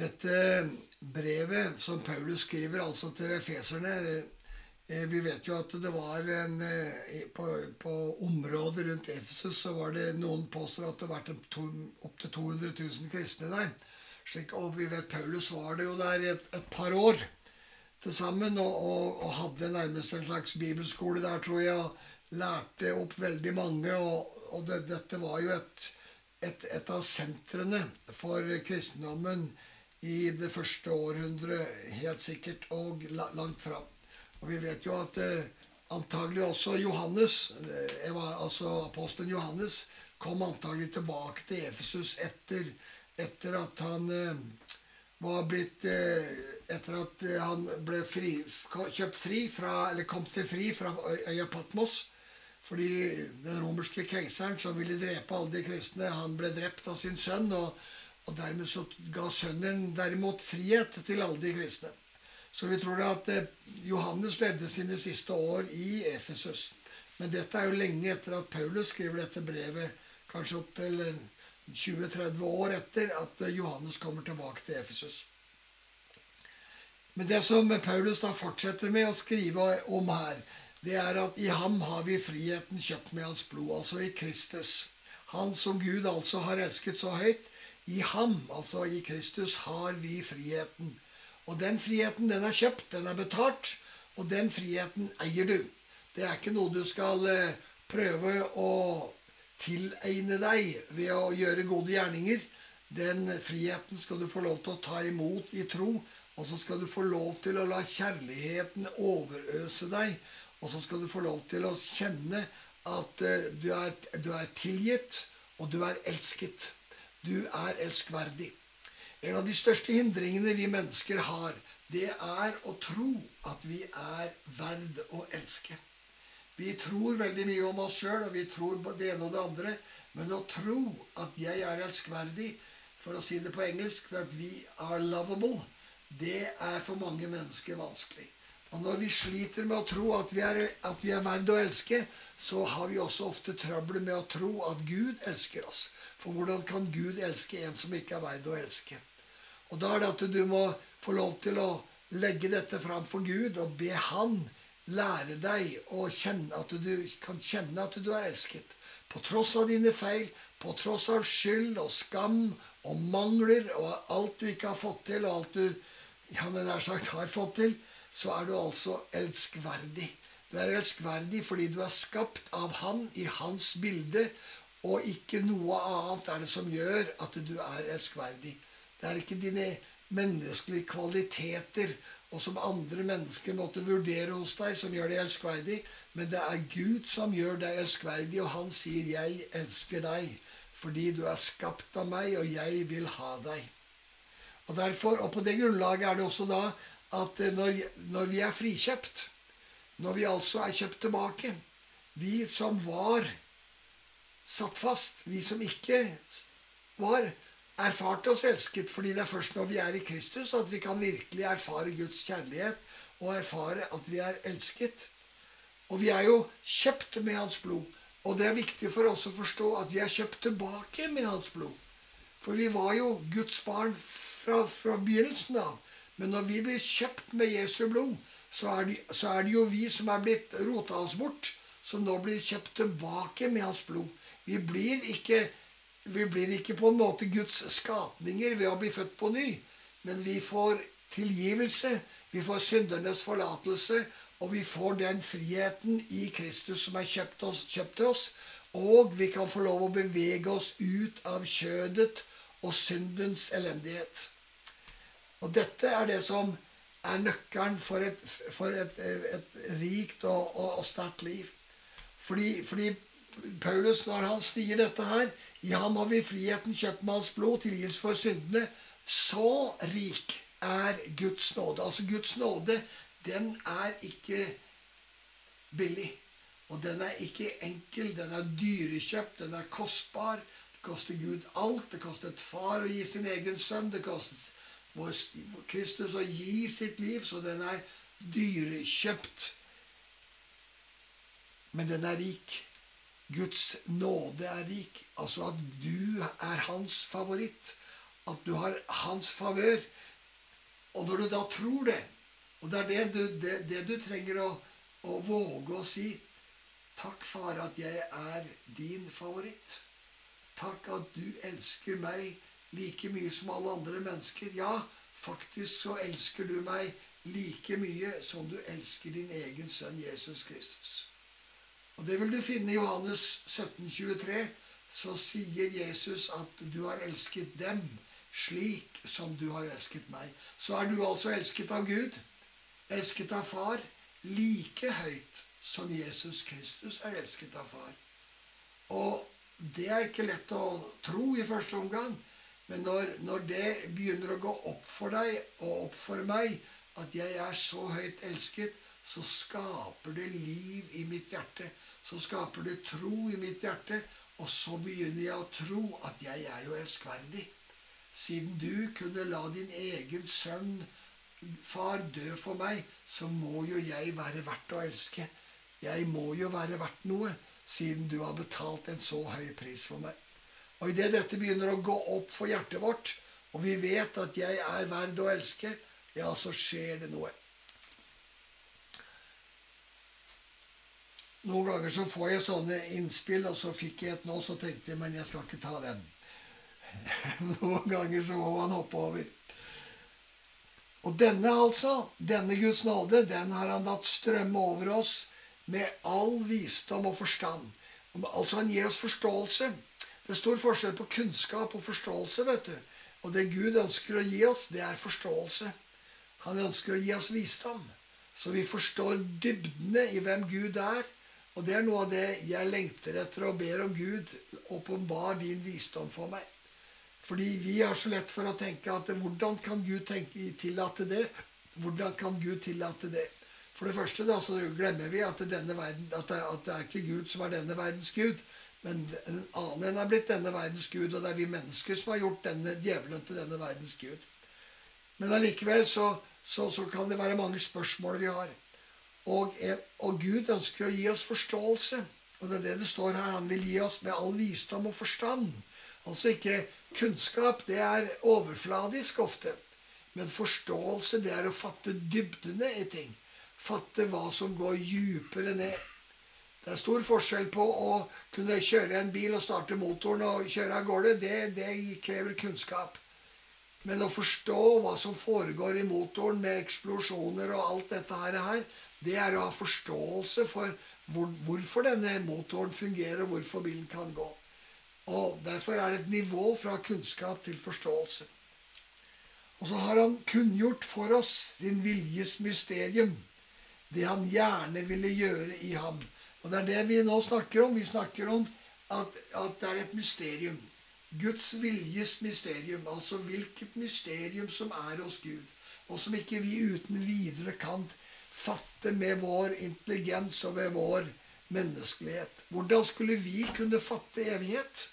Dette brevet som Paulus skriver altså til efeserne eh, Vi vet jo at det var en eh, På, på området rundt Efesus så var det noen påstår at det var opptil 200 000 kristne der. Slik, og vi vet Paulus var det jo der et, et par år til sammen og, og, og, hadde nærmest en slags bibelskole der, tror jeg. Lærte opp veldig mange. Og, og det, dette var jo et, et, et av sentrene for kristendommen i det første århundret, helt sikkert, og langt fram. Og vi vet jo at eh, antagelig også Johannes, eh, altså apostelen Johannes, kom antagelig tilbake til Efesus etter, etter at han eh, var blitt eh, Etter at han ble fri, kjøpt fri fra, eller kom til fri fra øya Patmos. Fordi den romerske keiseren som ville drepe alle de kristne, han ble drept av sin sønn. og og dermed så ga sønnen derimot frihet til alle de kristne. Så vi tror at eh, Johannes levde sine siste år i Efesus. Men dette er jo lenge etter at Paulus skriver dette brevet, kanskje opptil 20-30 år etter at eh, Johannes kommer tilbake til Efesus. Men det som Paulus da fortsetter med å skrive om her, det er at i ham har vi friheten kjøpt med hans blod, altså i Kristus. Han som Gud altså har elsket så høyt, i ham, altså i Kristus, har vi friheten. Og den friheten, den er kjøpt, den er betalt, og den friheten eier du. Det er ikke noe du skal eh, prøve å tilegne deg ved å gjøre gode gjerninger. Den friheten skal du få lov til å ta imot i tro, og så skal du få lov til å la kjærligheten overøse deg. Og så skal du få lov til å kjenne at eh, du er, du er tilgitt, og du er elsket. Du er elskverdig. En av de største hindringene vi mennesker har, det er å tro at vi er verd å elske. Vi tror veldig mye om oss sjøl, og vi tror på det ene og det andre. Men å tro at jeg er elskverdig, for å si det på engelsk, at vi are lovable, det er for mange mennesker vanskelig. Og når vi sliter med å tro at vi er, at vi er verd å elske, så har vi også ofte trøbbel med å tro at Gud elsker oss. For hvordan kan Gud elske en som ikke er verd å elske? Og da er det at du må få lov til å legge dette fram for Gud og be Han lære deg å kjenne at du kan kjenne at du er elsket. På tross av dine feil, på tross av skyld og skam og mangler og alt du ikke har fått til, og alt du ja, nær sagt har fått til, så er du altså elskverdig. Du er elskverdig fordi du er skapt av Han i Hans bilde, og ikke noe annet er det som gjør at du er elskverdig. Det er ikke dine menneskelige kvaliteter og som andre mennesker måtte vurdere hos deg, som gjør deg elskverdig. Men det er Gud som gjør deg elskverdig, og han sier 'Jeg elsker deg', fordi du er skapt av meg, og jeg vil ha deg. Og derfor, og på det grunnlaget er det også da at eh, når, når vi er frikjøpt, når vi altså er kjøpt tilbake Vi som var satt fast. Vi som ikke var erfarte oss elsket. Fordi det er først når vi er i Kristus at vi kan virkelig erfare Guds kjærlighet og erfare at vi er elsket. Og vi er jo kjøpt med Hans blod. Og det er viktig for oss å forstå at vi er kjøpt tilbake med Hans blod. For vi var jo Guds barn fra, fra begynnelsen av. Men når vi blir kjøpt med Jesu blod, så er, det, så er det jo vi som er blitt rota oss bort, som nå blir kjøpt tilbake med Hans blod. Vi blir ikke, vi blir ikke på en måte Guds skapninger ved å bli født på ny. Men vi får tilgivelse, vi får syndernes forlatelse, og vi får den friheten i Kristus som er kjøpt, oss, kjøpt til oss. Og vi kan få lov å bevege oss ut av kjødet og syndens elendighet. Og dette er det som er nøkkelen for et, for et, et rikt og, og, og sterkt liv. Fordi, fordi Paulus, når han sier dette her I ham har vi friheten kjøpt med hans blod, tilgivelse for syndene. Så rik er Guds nåde. Altså Guds nåde, den er ikke billig. Og den er ikke enkel. Den er dyrekjøpt. Den er kostbar. Det koster Gud alt. Det kostet far å gi sin egen sønn. Det kostet Kristus å gi sitt liv. Så den er dyrekjøpt. Men den er rik. Guds nåde er rik. Altså at du er hans favoritt. at du har hans favør. Og når du da tror det, og det er det du, det, det du trenger å, å våge å si Takk, far, at jeg er din favoritt. Takk at du elsker meg like mye som alle andre mennesker. Ja, faktisk så elsker du meg like mye som du elsker din egen sønn Jesus Kristus. Og Det vil du finne i Johannes 17, 23. Så sier Jesus at du har elsket dem slik som du har elsket meg. Så er du altså elsket av Gud, elsket av Far, like høyt som Jesus Kristus er elsket av Far. Og det er ikke lett å tro i første omgang. Men når, når, det begynner å gå opp for deg og opp for meg at jeg er så høyt elsket, så skaper det liv i mitt hjerte. Så skaper det tro i mitt hjerte. Og så begynner jeg å tro at jeg er jo elskverdig. Siden du kunne la din egen sønn, far, dø for meg, så må jo jeg være verdt å elske. Jeg må jo være verdt noe, siden du har betalt en så høy pris for meg. Og idet dette begynner å gå opp for hjertet vårt, og vi vet at jeg er verd å elske, ja, så skjer det noe. Noen ganger så får jeg sånne innspill, og så fikk jeg et nå, så tenkte jeg men jeg skal ikke ta den. Noen ganger så må man hoppe over. Og denne, altså, denne Guds nåde, den har han latt strømme over oss med all visdom og forstand. Altså Han gir oss forståelse. Det er stor forskjell på kunnskap og forståelse. vet du. Og det Gud ønsker å gi oss, det er forståelse. Han ønsker å gi oss visdom. Så vi forstår dybdene i hvem Gud er. Og det er noe av det jeg lengter etter og ber om Gud. Åpenbar din visdom for meg. Fordi vi har så lett for å tenke at hvordan kan Gud tenke, tillate det? Hvordan kan Gud tillate det? For det første da, så glemmer vi at, verden, at, det, at, det, er ikke Gud som er denne verdens gud. Men en annen en er blitt denne verdens gud, og det er vi mennesker som har gjort denne djevelen til denne verdens gud. Men allikevel så, så, så kan det være mange spørsmål vi har. Og, og, Gud ønsker å gi oss forståelse. Og det er det det står her. Han vil gi oss med all visdom og forstand. Altså ikke kunnskap. Det er overfladisk ofte. Men forståelse, det er å fatte dybdene i ting fatte hva som går djupere ned. Det er stor forskjell på å kunne kjøre en bil og starte motoren og kjøre av gårde. Det, det krever kunnskap. Men å forstå hva som foregår i motoren med eksplosjoner og alt dette her, det er å ha forståelse for hvor, hvorfor denne motoren fungerer, og hvorfor bilen kan gå. Og Derfor er det et nivå fra kunnskap til forståelse. Og så har han kunngjort for oss sin viljes mysterium det han gjerne ville gjøre i ham. Og det er det vi nå snakker om. Vi snakker om at, at det er et mysterium. Guds viljes mysterium. Altså hvilket mysterium som er hos Gud. Og som ikke vi uten videre kan fatte med vår intelligens og med vår menneskelighet. Hvordan skulle vi kunne fatte evighet?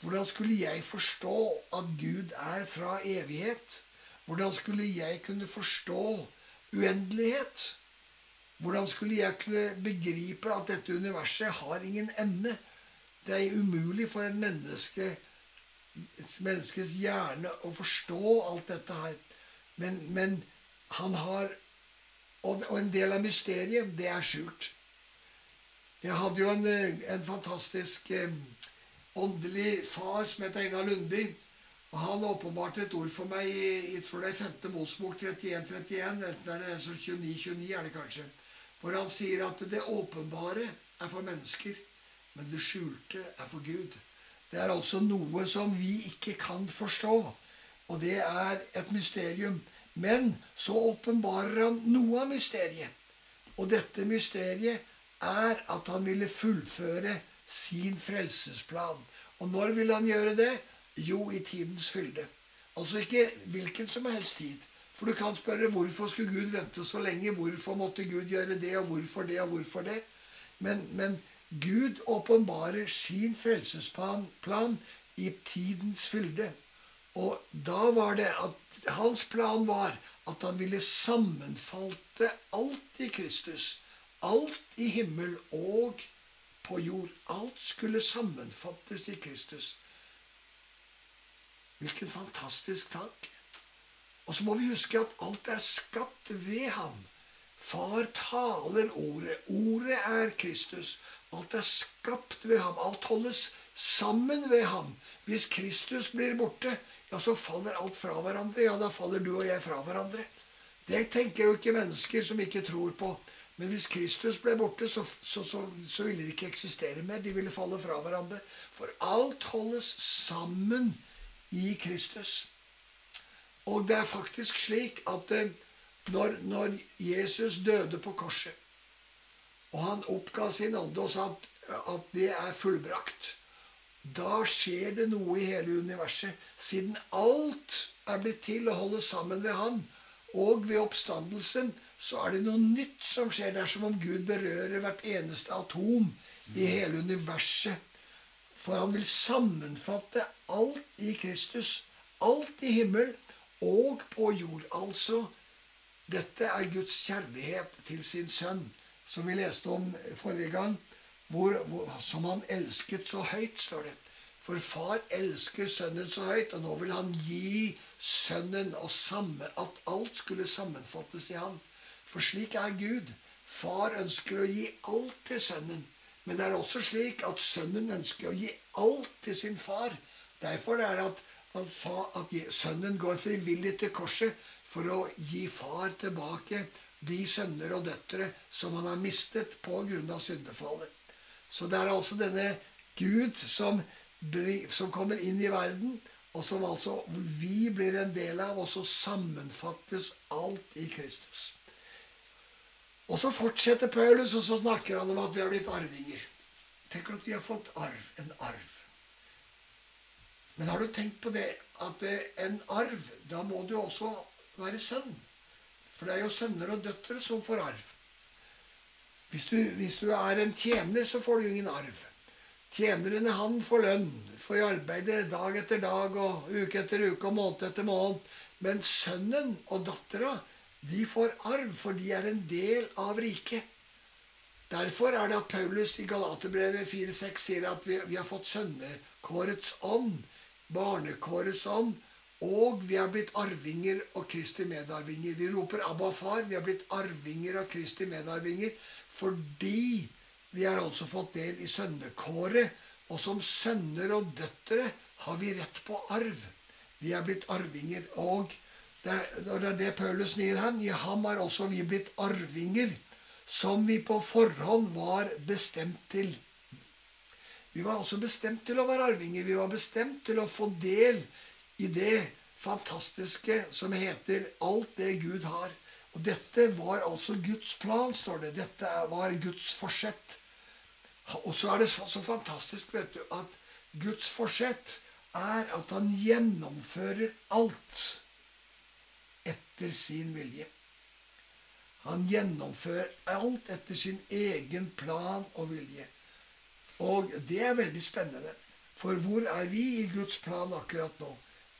Hvordan skulle jeg forstå at Gud er fra evighet? Hvordan skulle jeg kunne forstå uendelighet? Hvordan skulle jeg kunne begripe at dette universet har ingen ende? Det er umulig for en menneske, et menneskes hjerne å forstå alt dette her. Men, men han har og, en del av mysteriet, det er skjult. Jeg hadde jo en, en fantastisk eh, åndelig far som het Einar Lundby. Og Han åpenbarte et ord for meg i i tror det er 5. Mosbok 31-31. Enten er det 29-29, er det kanskje. For han sier at det åpenbare er for mennesker, men det skjulte er for Gud. Det er altså noe som vi ikke kan forstå, og det er et mysterium. Men så åpenbarer han noe av mysteriet. Og dette mysteriet er at han ville fullføre sin frelsesplan. Og når vil han gjøre det? Jo, i tidens fylde. Altså ikke hvilken som helst tid. For du kan spørre hvorfor skulle Gud vente så lenge? Hvorfor måtte Gud gjøre det, og hvorfor det, og hvorfor det? Men, men Gud åpenbarer sin frelsesplan i tidens fylde. Og da var det at hans plan var at han ville sammenfalte alt i Kristus. Alt i himmel og på jord. Alt skulle sammenfattes i Kristus. Hvilken fantastisk tank. Og så må vi huske at alt er skapt ved ham. Far taler ordet. Ordet er Kristus. Alt er skapt ved ham. Alt holdes sammen ved ham. Hvis Kristus blir borte, ja, så faller alt fra hverandre. Ja, da faller du og jeg fra hverandre. Det tenker jo ikke mennesker som ikke tror på. Men hvis Kristus ble borte, så, så, så, så ville de ikke eksistere mer. De ville falle fra hverandre. For alt holdes sammen i Kristus. Og det er faktisk slik at eh, når, når Jesus døde på korset, og han oppga sin ånde og sa at, at det er fullbrakt da skjer det noe i hele universet. Siden alt er blitt til å holde sammen ved Han, og ved oppstandelsen, så er det noe nytt som skjer. Det er som om Gud berører hvert eneste atom i hele universet. For han vil sammenfatte alt i Kristus. Alt i himmel og på jord. Altså, dette er Guds kjærlighet til sin sønn, som vi leste om forrige gang hvor, hvor, som han elsket så høyt, står det. For far elsker sønnen så høyt, og nå vil han gi sønnen og samme, at alt skulle sammenfattes i ham. For slik er Gud. Far ønsker å gi alt til sønnen. Men det er også slik at sønnen ønsker å gi alt til sin far. Derfor er det at, at, at sønnen går frivillig til korset for å gi far tilbake de sønner og døtre som han har mistet av syndefallet. Så det er altså denne Gud som, som kommer inn i verden, og som altså vi blir en del av, og så sammenfattes alt i Kristus. Og så fortsetter Paulus, og så snakker han om at vi har blitt arvinger. Tenk at vi har fått arv. En arv. Men har du tenkt på det at en arv, da må du også være sønn? For det er jo sønner og døtre som får arv. Hvis du, hvis du, er en tjener, så får du ingen arv. Tjeneren han får lønn, får arbeide dag etter dag og uke etter uke og måned etter måned. Men sønnen og dattera, de får arv, for de er en del av riket. Derfor er det at Paulus i Galaterbrevet 4,6 sier at vi, vi har fått sønnekårets ånd, barnekårets sånn, og vi har blitt arvinger og Kristi medarvinger. Vi roper 'Abba, far'. Vi har blitt arvinger og Kristi medarvinger. Fordi vi har altså fått del i sønnekåret, og som sønner og døtre har vi rett på arv. Vi er blitt arvinger. Og det er det Paulus sier her. I ham har også vi blitt arvinger, som vi på forhånd var bestemt til. Vi var også bestemt til å være arvinger. Vi var bestemt til å få del i det fantastiske som heter alt det Gud har. Og dette var altså Guds plan, står det. Dette var Guds forsett. Og så er det så, så fantastisk vet du, at Guds forsett er at han gjennomfører alt etter sin vilje. Han gjennomfører alt etter sin egen plan og vilje. Og det er veldig spennende. For hvor er vi i Guds plan akkurat nå?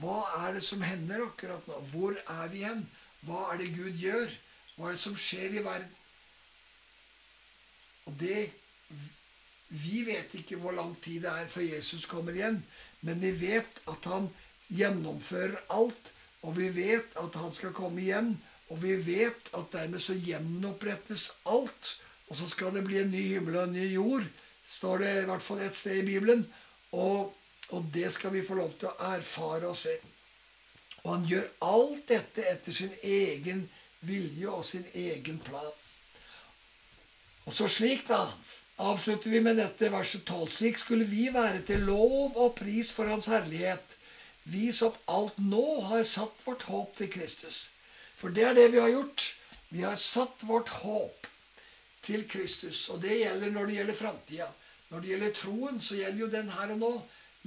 Hva er det som hender akkurat nå? Hvor er vi hen? Hva er det Gud gjør? Hva er det som skjer i verden? Og det Vi vet ikke hvor lang tid det er før Jesus kommer igjen, men vi vet at han gjennomfører alt. Og vi vet at han skal komme igjen. Og vi vet at dermed så gjenopprettes alt. Og så skal det bli en ny himmel og en ny jord, står det i hvert fall et sted i Bibelen. Og, og det skal vi få lov til å erfare og se. Og han gjør alt dette etter sin egen vilje og sin egen plan. Og så slik, da, avslutter vi med dette verset 12. Slik skulle vi være til lov og pris for Hans herlighet, vi som alt nå har satt vårt håp til Kristus. For det er det vi har gjort. Vi har satt vårt håp til Kristus. Og det gjelder når det gjelder framtida. Når det gjelder troen, så gjelder jo den her og nå.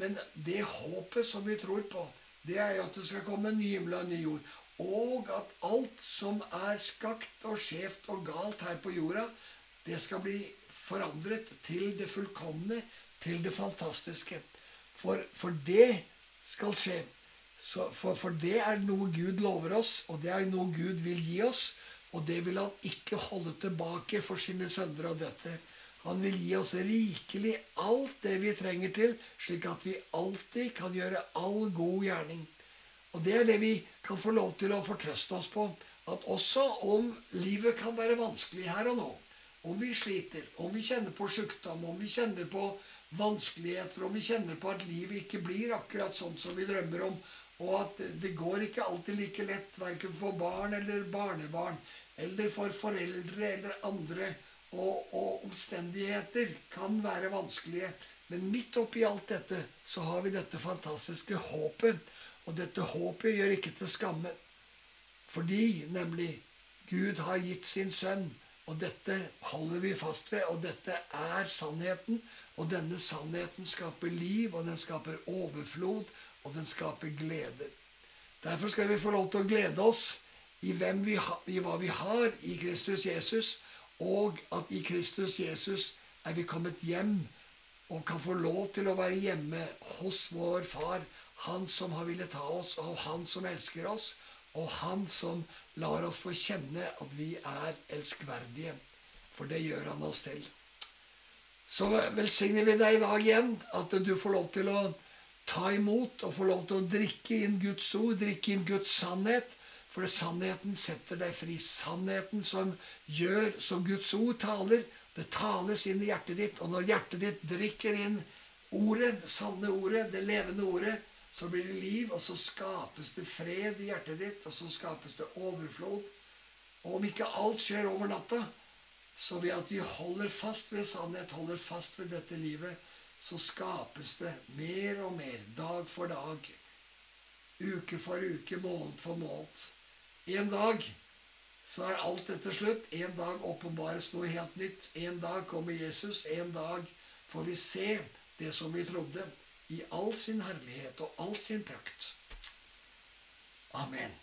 Men det håpet som vi tror på, det er jo at det skal komme en ny himmel og en ny jord. Og at alt som er skakt og skjevt og galt her på jorda, det skal bli forandret til det fullkomne, til det fantastiske. For, for det skal skje. Så, for, for det er noe Gud lover oss, og det er noe Gud vil gi oss. Og det vil han ikke holde tilbake for sine sønner og døtre. Han vil gi oss rikelig alt det vi trenger til, slik at vi alltid kan gjøre all god gjerning. Og det er det vi kan få lov til å fortrøste oss på. At også om livet kan være vanskelig her og nå, om vi sliter, om vi kjenner på sykdom, om vi kjenner på vanskeligheter, om vi kjenner på at livet ikke blir akkurat sånn som vi drømmer om, og at det går ikke alltid like lett, verken for barn eller barnebarn, eller for foreldre eller andre, og, og omstendigheter kan være vanskelige. Men midt oppi alt dette så har vi dette fantastiske håpet. Og dette håpet gjør ikke til skamme. Fordi nemlig Gud har gitt sin sønn. Og dette holder vi fast ved, og dette er sannheten. Og denne sannheten skaper liv, og den skaper overflod, og den skaper glede. Derfor skal vi få lov til å glede oss i, vi i hva vi har i Kristus Jesus, og at i Kristus Jesus er vi kommet hjem og kan få lov til å være hjemme hos vår far, han som har villet ta oss, og han som elsker oss, og han som lar oss få kjenne at vi er elskverdige. For det gjør han oss til. Så velsigner vi deg i dag igjen, at du får lov til å ta imot og få lov til å drikke inn Guds ord, drikke inn Guds sannhet. For sannheten setter deg fri. Sannheten som gjør som Guds ord taler. Det tales inn i hjertet ditt. Og når hjertet ditt drikker inn ordet, det sanne ordet, det levende ordet, så blir det liv, og så skapes det fred i hjertet ditt, og så skapes det overflod. Og om ikke alt skjer over natta, så ved at vi holder fast ved sannhet, holder fast ved dette livet, så skapes det mer og mer, dag for dag, uke for uke, måned for måned. En dag så er alt dette slutt. En dag åpenbares noe helt nytt. En dag kommer Jesus. En dag får vi se det som vi trodde, i all sin herlighet og all sin prakt. Amen.